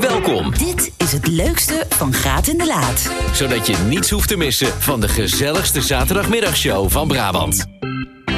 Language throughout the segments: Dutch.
Welkom, Dit is het leukste van Graat in de Laat. zodat je niets hoeft te missen van de gezelligste zaterdagmiddagshow van Brabant.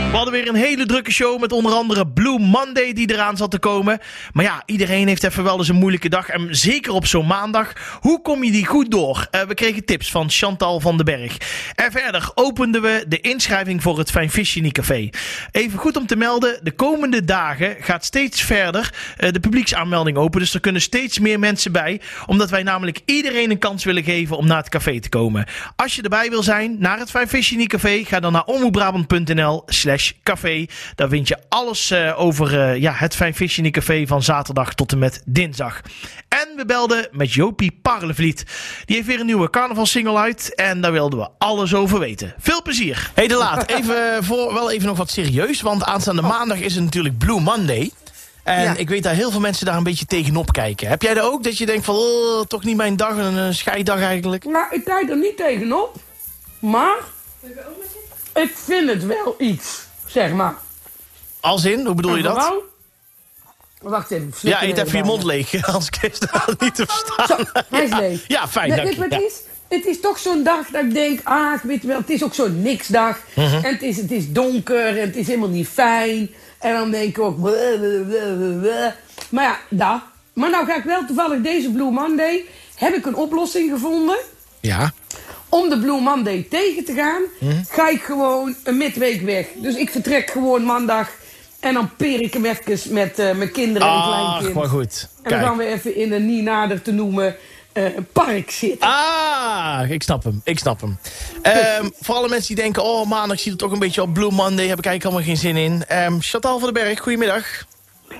We hadden weer een hele drukke show met onder andere Blue Monday die eraan zat te komen. Maar ja, iedereen heeft even wel eens een moeilijke dag. En zeker op zo'n maandag. Hoe kom je die goed door? Eh, we kregen tips van Chantal van den Berg. En verder openden we de inschrijving voor het Fijn Visje Café. Even goed om te melden, de komende dagen gaat steeds verder eh, de publieksaanmelding open. Dus er kunnen steeds meer mensen bij. Omdat wij namelijk iedereen een kans willen geven om naar het café te komen. Als je erbij wil zijn, naar het Fijn Visje Café, ga dan naar omroepbrabant.nl slash café. Daar vind je alles eh, over eh, ja, het Fijn Visje Café van zaterdag tot en met dinsdag. En we belden met Jopie Parlevliet. Die heeft weer een nieuwe carnavalsingle uit en daar wilden we alles over weten. Veel plezier! Hey De Laat, even voor, wel even nog wat serieus, want aanstaande maandag is het natuurlijk Blue Monday. En Ja. ik weet dat heel veel mensen daar een beetje tegenop kijken. Heb jij dat ook? Dat je denkt van, oh, toch niet mijn dag, een, een scheiddag eigenlijk? Nou, ik kijk er niet tegenop. Maar ik vind het wel iets, zeg maar. Als in, hoe bedoel je dat? Wacht even. ik Ja, eet even je mond leeg, anders kun je het niet te verstaan. Zo, hij is leeg. Ja, fijn, dank je. het is? Het is toch zo'n dag dat ik denk, ah, weet je wel, het is ook zo'n niksdag. Mhm. En het is, het is donker en het is helemaal niet fijn. En dan denk ik ook, bleh, bleh, bleh, bleh, bleh. maar ja, dat. Maar nou ga ik wel toevallig deze Blue Monday, heb ik een oplossing gevonden. Ja. Om de Blue Monday tegen te gaan, Mhm. ga ik gewoon een midweek weg. Dus ik vertrek gewoon maandag en dan peer ik hem even met eh, mijn kinderen en kleinkind. maar goed. En dan gaan Kijk. we even in een niet nader te noemen eh, park zitten. Ah, ik snap hem. Ik snap hem. Ehm, voor alle mensen die denken, oh, maandag ziet het toch een beetje op Blue Monday. Heb ik eigenlijk allemaal geen zin in. Ehm Chantal van den Berg, goedemiddag.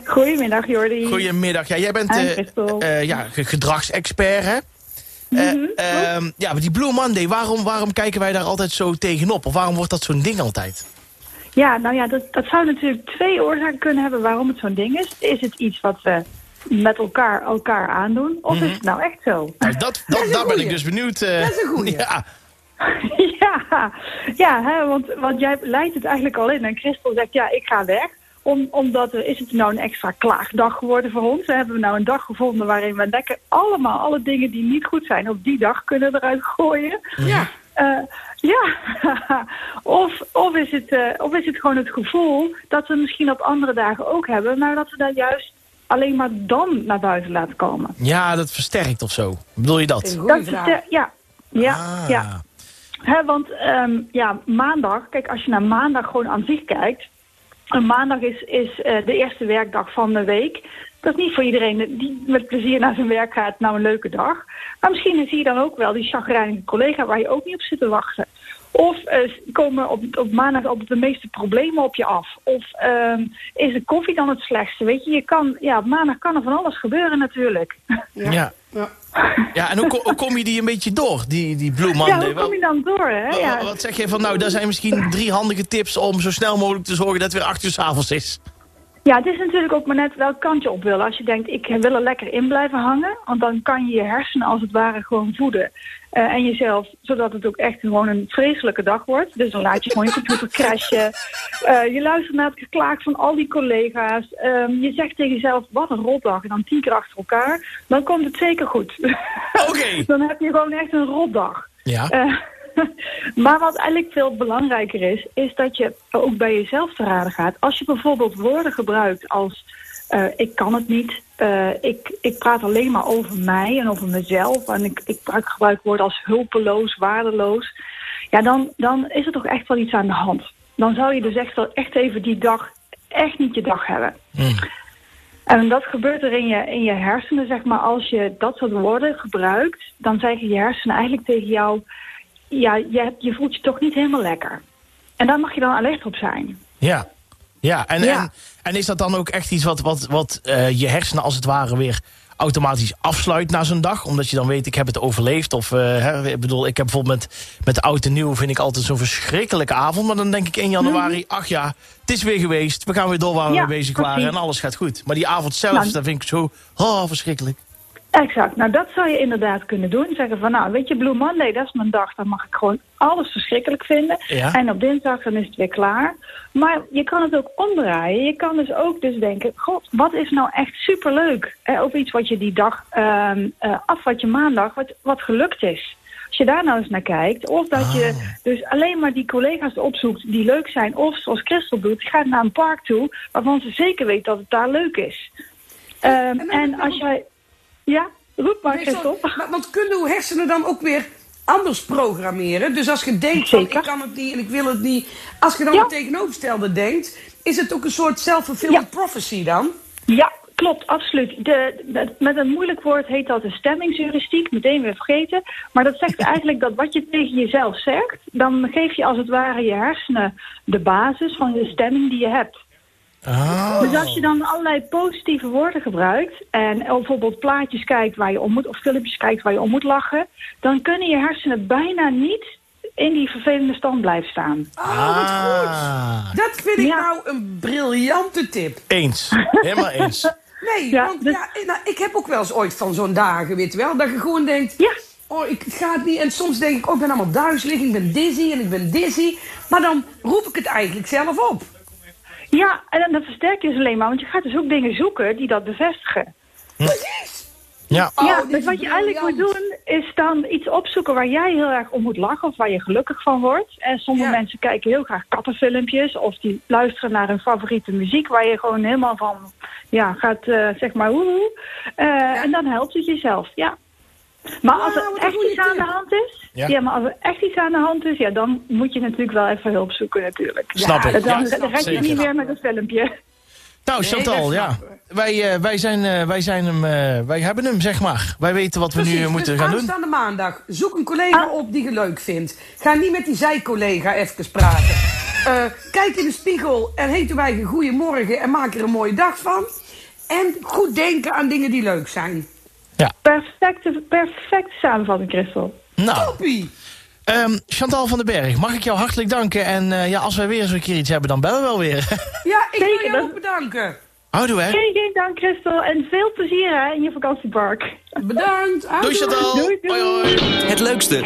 Goedemiddag Jordi. Goedemiddag. Ja, jij bent eh, eh, ja, ge- gedragsexpert, hè? Eh, Mhm, ehm, ja, maar die Blue Monday, waarom, waarom kijken wij daar altijd zo tegenop? Of waarom wordt dat zo'n ding altijd? Ja, nou ja, dat, dat zou natuurlijk twee oorzaken kunnen hebben waarom het zo'n ding is. Is het iets wat we met elkaar elkaar aandoen? Of is het nou echt zo? Nou, dat, dat, daar ben ik dus benieuwd. eh, Dat is een goeie. Ja, ja, ja hè, want, want jij leidt het eigenlijk al in. En Christel zegt, ja, ik ga weg. Om, omdat er, is het nou een extra klaagdag geworden voor ons? Hebben we nou een dag gevonden waarin we lekker allemaal alle dingen die niet goed zijn op die dag kunnen eruit gooien? Ja. Eh, ja, of, of, is het, eh, of is het gewoon het gevoel dat we misschien op andere dagen ook hebben, maar dat we dat juist alleen maar dan naar buiten laten komen. ja, dat versterkt of zo. Bedoel je dat? Dat ja, ja, Ah. ja. Want ehm, ja, maandag, kijk, als je naar maandag gewoon aan zich kijkt. Een maandag is, is eh, de eerste werkdag van de week. Dat is niet voor iedereen die met plezier naar zijn werk gaat, nou een leuke dag. Maar misschien zie je dan ook wel die chagrijnige collega waar je ook niet op zit te wachten. Of eh, komen op, op maandag altijd de meeste problemen op je af. Of ehm, is de koffie dan het slechtste? Weet je, je kan, ja, op maandag kan er van alles gebeuren natuurlijk. Ja. Ja. Ja, en hoe, ko- hoe kom je die een beetje door, die, die Blue Ja, Monday? hoe Wel- kom je dan door, hè? Ja. wa- Wat zeg je van, nou, daar zijn misschien drie handige tips om zo snel mogelijk te zorgen dat het weer acht uur 's avonds is. Ja, het is natuurlijk ook maar net welk kant je op wil. Als je denkt, ik wil er lekker in blijven hangen, want dan kan je je hersenen als het ware gewoon voeden. Eh, en jezelf, zodat het ook echt gewoon een vreselijke dag wordt. Dus dan laat je gewoon je computer crashen. Eh, je luistert naar het geklaag van al die collega's. Ehm, je zegt tegen jezelf, wat een rotdag. En dan tien keer achter elkaar. Dan komt het zeker goed. Oké. dan heb je gewoon echt een rotdag. Ja. Eh, maar wat eigenlijk veel belangrijker is, is dat je ook bij jezelf te raden gaat. Als je bijvoorbeeld woorden gebruikt als eh, ik kan het niet, eh, ik, ik praat alleen maar over mij en over mezelf en ik, ik gebruik- gebruik woorden als hulpeloos, waardeloos. Ja, dan, dan is er toch echt wel iets aan de hand. Dan zou je dus echt, wel- echt even die dag echt niet je dag hebben. En dat gebeurt er in je, in je hersenen, zeg maar. Als je dat soort woorden gebruikt, dan zeggen je hersenen eigenlijk tegen jou... ja, je, je voelt je toch niet helemaal lekker. En daar mag je dan alert op zijn. Ja. Ja, en, Ja. En, en is dat dan ook echt iets wat, wat, wat eh, je hersenen als het ware weer automatisch afsluit na zo'n dag? Omdat je dan weet, ik heb het overleefd. Of, eh, hè, ik bedoel, ik heb bijvoorbeeld met, met de oud en nieuw vind ik altijd zo'n verschrikkelijke avond. Maar dan denk ik 1 januari, ach ja, het is weer geweest. We gaan weer door waar Mhm. Ja, we bezig waren en alles gaat goed. Maar die avond zelf, Nou, dat vind ik zo oh, verschrikkelijk. Exact. Nou, dat zou je inderdaad kunnen doen. Zeggen van, nou, weet je, Blue Monday, dat is mijn dag. Dan mag ik gewoon alles verschrikkelijk vinden. Ja. En op dinsdag, dan is het weer klaar. Maar je kan het ook omdraaien. Je kan dus ook dus denken, god, wat is nou echt superleuk? Eh, of iets wat je die dag ehm eh, af, wat je maandag, wat, wat gelukt is. Als je daar nou eens naar kijkt. Of dat je dus alleen maar die collega's opzoekt die leuk zijn. Of zoals Christel doet, ga naar een park toe waarvan ze zeker weet dat het daar leuk is. Ehm, en- en als jij... Ja, roep maar, maar, want kunnen uw hersenen dan ook weer anders programmeren? Dus als je denkt van Zeker. ik kan het niet en ik wil het niet. Als je dan Ja. het tegenovergestelde denkt, is het ook een soort self-fulfilling Ja. prophecy dan? Ja, klopt, absoluut. De, de- met een moeilijk woord heet dat de stemmingsheuristiek, meteen weer vergeten. Maar dat zegt eigenlijk dat wat je tegen jezelf zegt, dan geef je als het ware je hersenen de basis van de stemming die je hebt. Ah. Dus als je dan allerlei positieve woorden gebruikt en bijvoorbeeld plaatjes kijkt waar je om moet, of filmpjes kijkt waar je om moet lachen, dan kunnen je hersenen bijna niet in die vervelende stand blijven staan. Oh, wat goed. Ah. Dat vind ik Ja. nou een briljante tip. Eens. Helemaal eens. Nee, Ja, want dus- ja, nou, ik heb ook wel eens ooit van zo'n dagen, weet je wel, dat je gewoon denkt, Ja. oh, ik, het gaat niet. En soms denk ik, oh, ik ben allemaal duizelig, ik ben dizzy en ik ben dizzy. Maar dan roep ik het eigenlijk zelf op. Ja, en dan, dan versterk je dus alleen maar, want je gaat dus ook dingen zoeken die dat bevestigen. Precies. Ja. Oh, ja, dit dus wat je eigenlijk moet doen, is dan iets opzoeken waar jij heel erg om moet lachen of waar je gelukkig van wordt. En sommige Ja. mensen kijken heel graag kattenfilmpjes of die luisteren naar hun favoriete muziek waar je gewoon helemaal van, ja, gaat eh, zeg maar woehoe. Eh, En dan helpt het jezelf, ja. Maar als er echt iets aan de hand is, Ja. ja. maar als er echt iets aan de hand is, ja, dan moet je natuurlijk wel even hulp zoeken natuurlijk. Snap ik. Dan, Ja, dan red je zeker. niet meer met een filmpje. Nou, Nee, Chantal, ja. Wij, eh, wij, zijn, eh, wij, zijn hem, eh, wij hebben hem, zeg maar. Wij weten wat we nu Precies, moeten dus gaan doen. aanstaande maandag, zoek een collega Ah. op die je leuk vindt. Ga niet met die zijcollega even praten. Eh, kijk in de spiegel en heet uw eigen goeiemorgen en maak er een mooie dag van. En goed denken aan dingen die leuk zijn. Perfecte, perfecte samenvatting, Christel. Nou, Toppie! ehm, Chantal van den Berg, mag ik jou hartelijk danken. En eh, ja, als wij weer eens een keer iets hebben, dan bellen we wel weer. Ja, ik wil jou dat- ook bedanken. Houdoe, hè. Geen, geen dank, Christel. En veel plezier hè, in je vakantiepark. Bedankt. Doei. Chantal. Doei, doei. Hoi, hoi. Het leukste,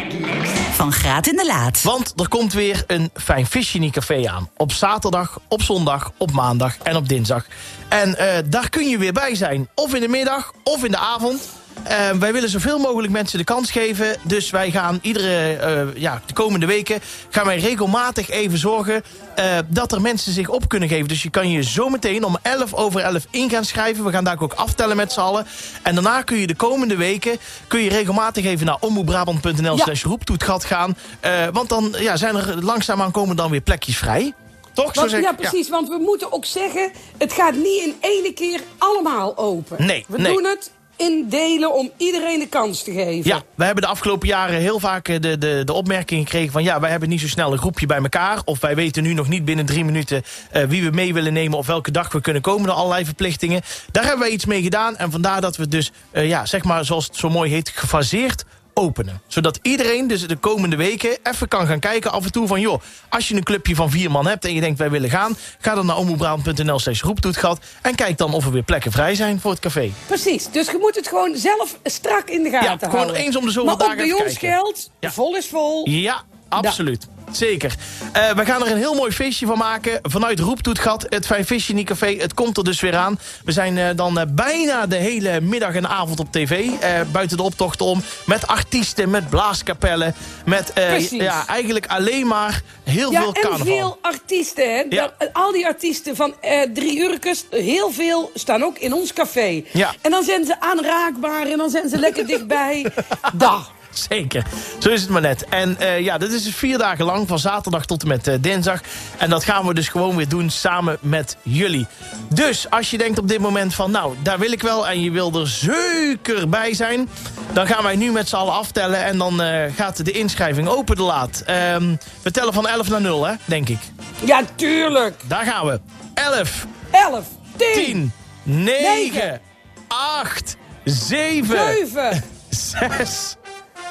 Van Graat in de Laat. Want er komt weer een Fijn Visje Café aan. Op zaterdag, op zondag, op maandag en op dinsdag. En eh, daar kun je weer bij zijn. Of in de middag, of in de avond. Eh, wij willen zoveel mogelijk mensen de kans geven. Dus wij gaan iedere, eh, ja, de komende weken... gaan wij regelmatig even zorgen eh, dat er mensen zich op kunnen geven. Dus je kan je zometeen om 11 over 11 in gaan schrijven. We gaan daar ook aftellen met z'n allen. En daarna kun je de komende weken... kun je regelmatig even naar omroepbrabant.nl Ja. slash roeptoetgat gaan. Eh, want dan ja, zijn er langzaamaan komen dan weer plekjes vrij. Toch? Zo Want, ja, precies. Want we moeten ook zeggen, het gaat niet in ene keer allemaal open. Nee, We nee. doen het in delen om iedereen de kans te geven. Ja, we hebben de afgelopen jaren heel vaak eh, de, de, de opmerking gekregen van... ja, wij hebben niet zo snel een groepje bij elkaar... of wij weten nu nog niet binnen drie minuten eh, wie we mee willen nemen... of welke dag we kunnen komen door allerlei verplichtingen. Daar hebben wij iets mee gedaan en vandaar dat we dus, eh, ja, zeg maar zoals het zo mooi heet... gefaseerd openen. Zodat iedereen dus de komende weken even kan gaan kijken af en toe van... joh, als je een clubje van vier man hebt en je denkt wij willen gaan... ga dan naar omroepbrabant.nl slash roeptoetgat... en kijk dan of er weer plekken vrij zijn voor het café. Precies, dus je moet het gewoon zelf strak in de gaten Ja, gewoon houden. eens om de zoveel maar dagen ook bij ons kijken. geldt, Ja. vol is vol. Ja, absoluut. Zeker. Eh, we gaan er een heel mooi feestje van maken. Vanuit Roeptoetgat, het Fijn Visje Café. Het komt er dus weer aan. We zijn eh, dan eh, bijna de hele middag en avond op tv. buiten de optocht om. Met artiesten, met blaaskapellen. Met ja, eigenlijk alleen maar heel Ja, veel en carnaval. veel artiesten. Hè? Ja. Dat- al die artiesten van Drie Urkes, heel veel staan ook in ons café. Ja. En dan zijn ze aanraakbaar en dan zijn ze lekker dichtbij. Dag. Zeker. Zo is het maar net. En eh, ja, dit is dus vier dagen lang, van zaterdag tot en met eh, dinsdag. En dat gaan we dus gewoon weer doen samen met jullie. Dus als je denkt op dit moment van, nou, daar wil ik wel... en je wil er zeker bij zijn... dan gaan wij nu met z'n allen aftellen... en dan eh, gaat de inschrijving open de laat. Ehm, we tellen van 11 naar 0, hè, denk ik. Ja, tuurlijk. Daar gaan we. 11, 11, 10, 10, 9, Negen. 8, 7, 7, 6,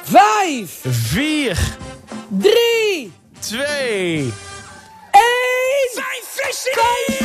5, 4, 3, 2... 1. Fijn vissen!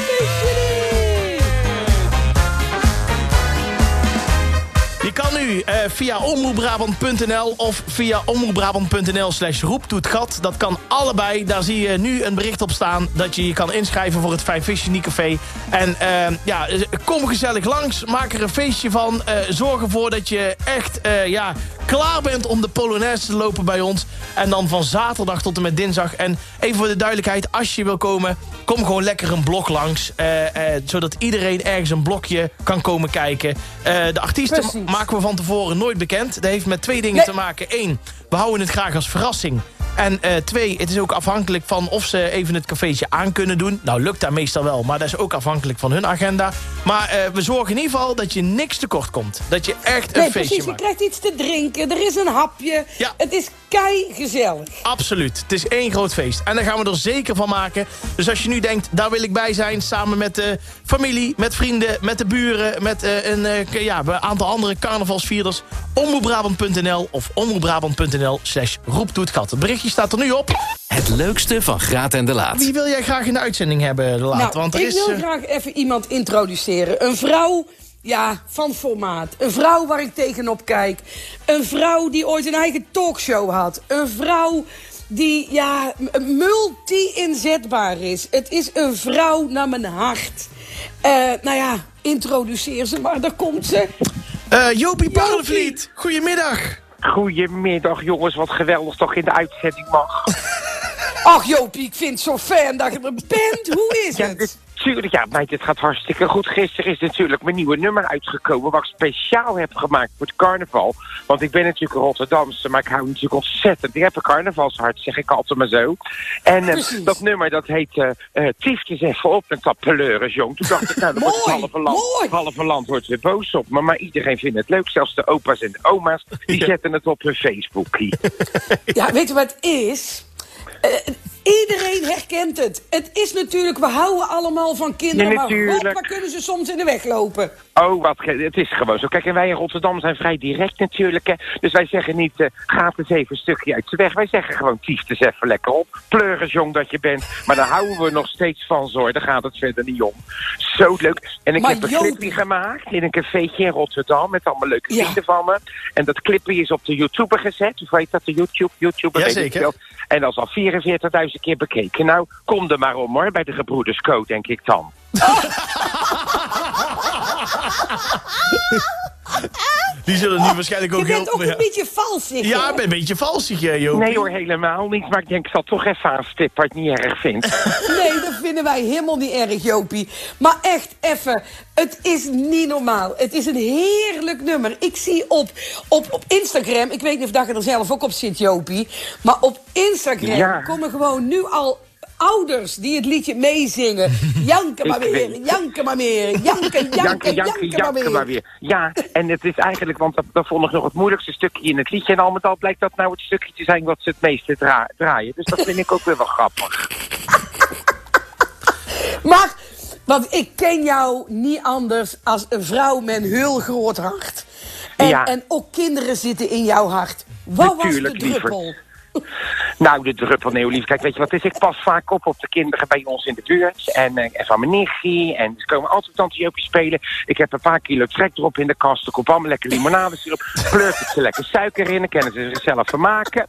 Je kan nu eh, via omroepbrabant.nl of via omroepbrabant.nl slash roeptoetgat. Dat kan allebei. Daar zie je nu een bericht op staan dat je je kan inschrijven voor het Vijf Vis Café. En eh, ja, kom gezellig langs. Maak er een feestje van. Eh, zorg ervoor dat je echt eh, ja, klaar bent om de Polonaise te lopen bij ons. En dan van zaterdag tot en met dinsdag. En even voor de duidelijkheid, als je wil komen... kom gewoon lekker een blok langs. eh, eh, zodat iedereen ergens een blokje kan komen kijken. Eh, de artiesten. Maken we van tevoren nooit bekend. Dat heeft met twee dingen Nee. te maken. Eén, we houden het graag als verrassing. En eh, twee, het is ook afhankelijk van of ze even het cafeetje aan kunnen doen. Nou, lukt dat meestal wel, maar dat is ook afhankelijk van hun agenda. Maar eh, we zorgen in ieder geval dat je niks tekort komt. Dat je echt een Nee, feestje precies. Je maakt. krijgt iets te drinken. Er is een hapje. Ja. Het is kei gezellig. Absoluut. Het is één groot feest. En daar gaan we er zeker van maken. Dus als je nu denkt, daar wil ik bij zijn... samen met de familie, met vrienden, met de buren... met eh, een, eh, ja, een aantal andere carnavalsvierders... omroepbrabant.nl of omroepbrabant.nl slash roeptoetgat. Het berichtje staat er nu op. Het leukste van Graat en de Laat. Wie wil jij graag in de uitzending hebben, De Laat? nou, Want er ik is, wil eh, graag even iemand introduceren. Een vrouw ja, van formaat. Een vrouw waar ik tegenop kijk. Een vrouw die ooit een eigen talkshow had. Een vrouw die ja, multi-inzetbaar is. Het is een vrouw naar mijn hart. Eh, nou ja, introduceer ze maar, daar komt ze. eh, Jopie Parlevliet, goedemiddag. Goedemiddag jongens, wat geweldig toch in de uitzending mag. Ach Jopie, ik vind het zo fijn dat je er bent. Hoe is Ja, het? Tuurlijk, ja, meid, het gaat hartstikke goed. Gisteren is natuurlijk mijn nieuwe nummer uitgekomen, wat ik speciaal heb gemaakt voor het carnaval. Want ik ben natuurlijk een Rotterdamse, maar ik hou natuurlijk ontzettend. Ik heb een carnavalshart, zeg ik altijd maar zo. En eh, dat nummer, dat heet eh eh, Tiefjes even op met dat jong. Toen dacht ik, nou, dan wordt het halve land, mooi. halve land wordt weer boos op me. Maar iedereen vindt het leuk, zelfs de opa's en de oma's, die zetten het op hun Facebookie. Ja, weet je wat het is? Iedereen herkent het. Het is natuurlijk, we houden allemaal van kinderen, Ja, maar god, waar kunnen ze soms in de weg lopen? Oh, wat het is gewoon zo. Kijk, en wij in Rotterdam zijn vrij direct natuurlijk. Hè. Dus wij zeggen niet, eh ga eens even een stukje uit de weg. Wij zeggen gewoon, tief eens even lekker op. Pleuris jong dat je bent. Maar daar houden we nog steeds van, hoor. Daar gaat het verder niet om. Zo leuk. En ik Maar heb een Jopie- clipje gemaakt in een cafeetje in Rotterdam. Met allemaal leuke Ja. vrienden van me. En dat clipje is op de YouTuber gezet. Of weet dat, de YouTube? YouTuber, weet ik Jazeker. veel. En dat is al 44.000 keer bekeken. Nou, kom er maar om hoor, bij de Gebroeders Code, denk ik dan. Die zullen nu waarschijnlijk Je ook bent heel... ook ja. een beetje valsig. Ja, ik ben een beetje valsig, Jopie. Nee hoor, helemaal niet. Maar ik denk, ik zal toch even aanstippen wat ik niet erg vind. Nee, dat vinden wij helemaal niet erg, Jopie. Maar echt even, het is niet normaal. Het is een heerlijk nummer. Ik zie op, op, op Instagram, ik weet niet of dat je er zelf ook op zit, Jopie. Maar op Instagram Ja. komen gewoon nu al ouders die het liedje meezingen. Janken maar weer, janken maar meer. Janken, janken, janken, janken, maar weer. Ja, en het is eigenlijk, want dat, vond ik nog het moeilijkste stukje in het liedje. En al met al blijkt dat nou het stukje te zijn wat ze het meeste dra- draaien. Dus dat vind ik ook weer wel grappig. Maar, want ik ken jou niet anders als een vrouw met een heel groot hart. En, en ook kinderen zitten in jouw hart. Wat Natuurlijk, was de druppel? Nou, de druppel, nee, lief. Kijk, weet je wat is? Ik pas vaak op op de kinderen bij ons in de buurt. En, eh, en van mijn nichtje. En ze komen altijd tante Jopie spelen. Ik heb een paar kilo trek erop in de kast. Ik koop allemaal lekker limonadesiroop. Pleurt het ze lekker suiker in. Dan kunnen ze zichzelf vermaken.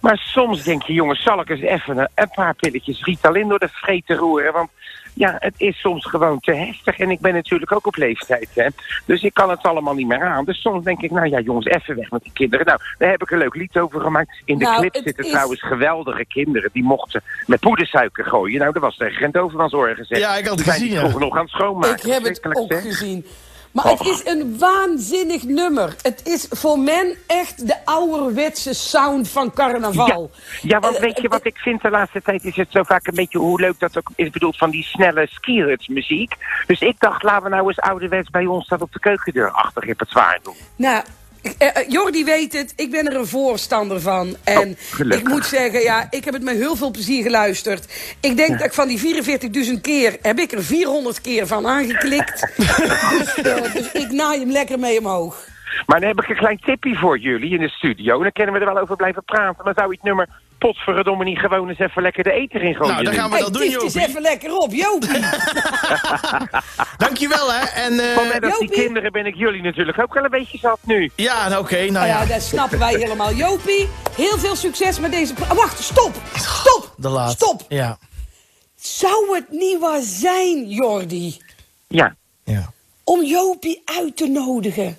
Maar soms denk je, jongens, zal ik eens even een, een paar pilletjes Ritalin door de vreten roeren? Want ja, het is soms gewoon te heftig. En ik ben natuurlijk ook op leeftijd, hè. Dus ik kan het allemaal niet meer aan. Dus soms denk ik, nou ja, jongens, even weg met die kinderen. Nou, daar heb ik een leuk lied over gemaakt. In de Nou, clip zitten is- trouwens geweldige kinderen. Die mochten met poedersuiker gooien. Nou, daar was de agent over aan zorgen gezet. Ja, ik had het gezien, die ja. nog aan het schoonmaken. Ik heb het ook zeg. gezien. Maar het is een waanzinnig nummer. Het is voor men echt de ouderwetse sound van carnaval. Ja, ja, want weet je eh, wat ik vind de laatste tijd? Is het zo vaak een beetje hoe leuk dat ook is bedoeld van die snelle skierhuts muziek. Dus ik dacht, laten we nou eens ouderwets bij ons dat op de keukendeur achter repertoire doen. Nou, eh, eh, Jordi weet het, ik ben er een voorstander van. En Oh, gelukkig. ik moet zeggen, ja, ik heb het met heel veel plezier geluisterd. Ik denk dat ik van die 44.000 keer, heb ik er 400 keer van aangeklikt. dus, eh, dus ik naai hem lekker mee omhoog. Maar dan heb ik een klein tipje voor jullie in de studio. En dan kunnen we er wel over blijven praten. Maar zou je het nummer potverdomme niet gewoon eens even lekker de eten in gooien? Nou, dan gaan we Hey, dat doen, tief eens even lekker op, Jopie. Dankjewel, hè. En, eh, Van net als die kinderen ben ik jullie natuurlijk ook wel een beetje zat nu. ja, nou, oké, nou Nou ja, ja. dat snappen wij helemaal. Jopie, heel veel succes met deze... Ah, wacht, stop! Stop! De laat. Stop! Ja, Zou het niet waar zijn, Jordi, Ja. ja. om Jopie uit te nodigen?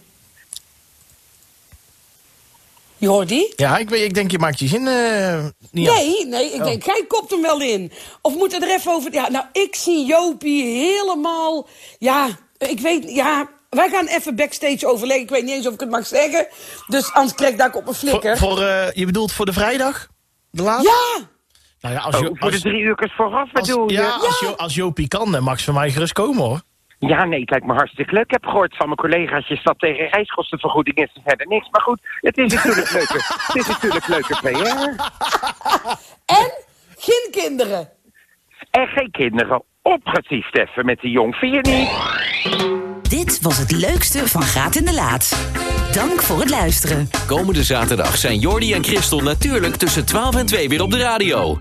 Jordi? Ja, ik, weet, ik denk je maakt je zin eh niet af. Nee, nee, ik denk, jij kopt hem wel in. Of moet het er even over... Ja, nou, ik zie Jopie helemaal... Ja, ik weet... Ja, wij gaan even backstage overleggen. Ik weet niet eens of ik het mag zeggen. Dus anders krijg ik daar op mijn Voor, flikker. voor, eh, je bedoelt voor de vrijdag? De laat? Ja! Nou ja, als, Oh, Jo- voor de als, drie uur vooraf als, bedoel je? ja, als, Jo- als Jopie kan, dan mag ze van mij gerust komen, hoor. Ja, nee, het lijkt me hartstikke leuk. Ik heb gehoord van mijn collega's, je stapt tegen reiskostenvergoeding is er verder niks. Maar goed, het is natuurlijk leuke, het is natuurlijk leuke PR. En geen kinderen. En geen kinderen opgetiefd even met die jong, vind je niet? Dit was het leukste van Graat in de Laat. Dank voor het luisteren. Komende zaterdag zijn Jordi en Christel natuurlijk tussen 12 en 2 weer op de radio.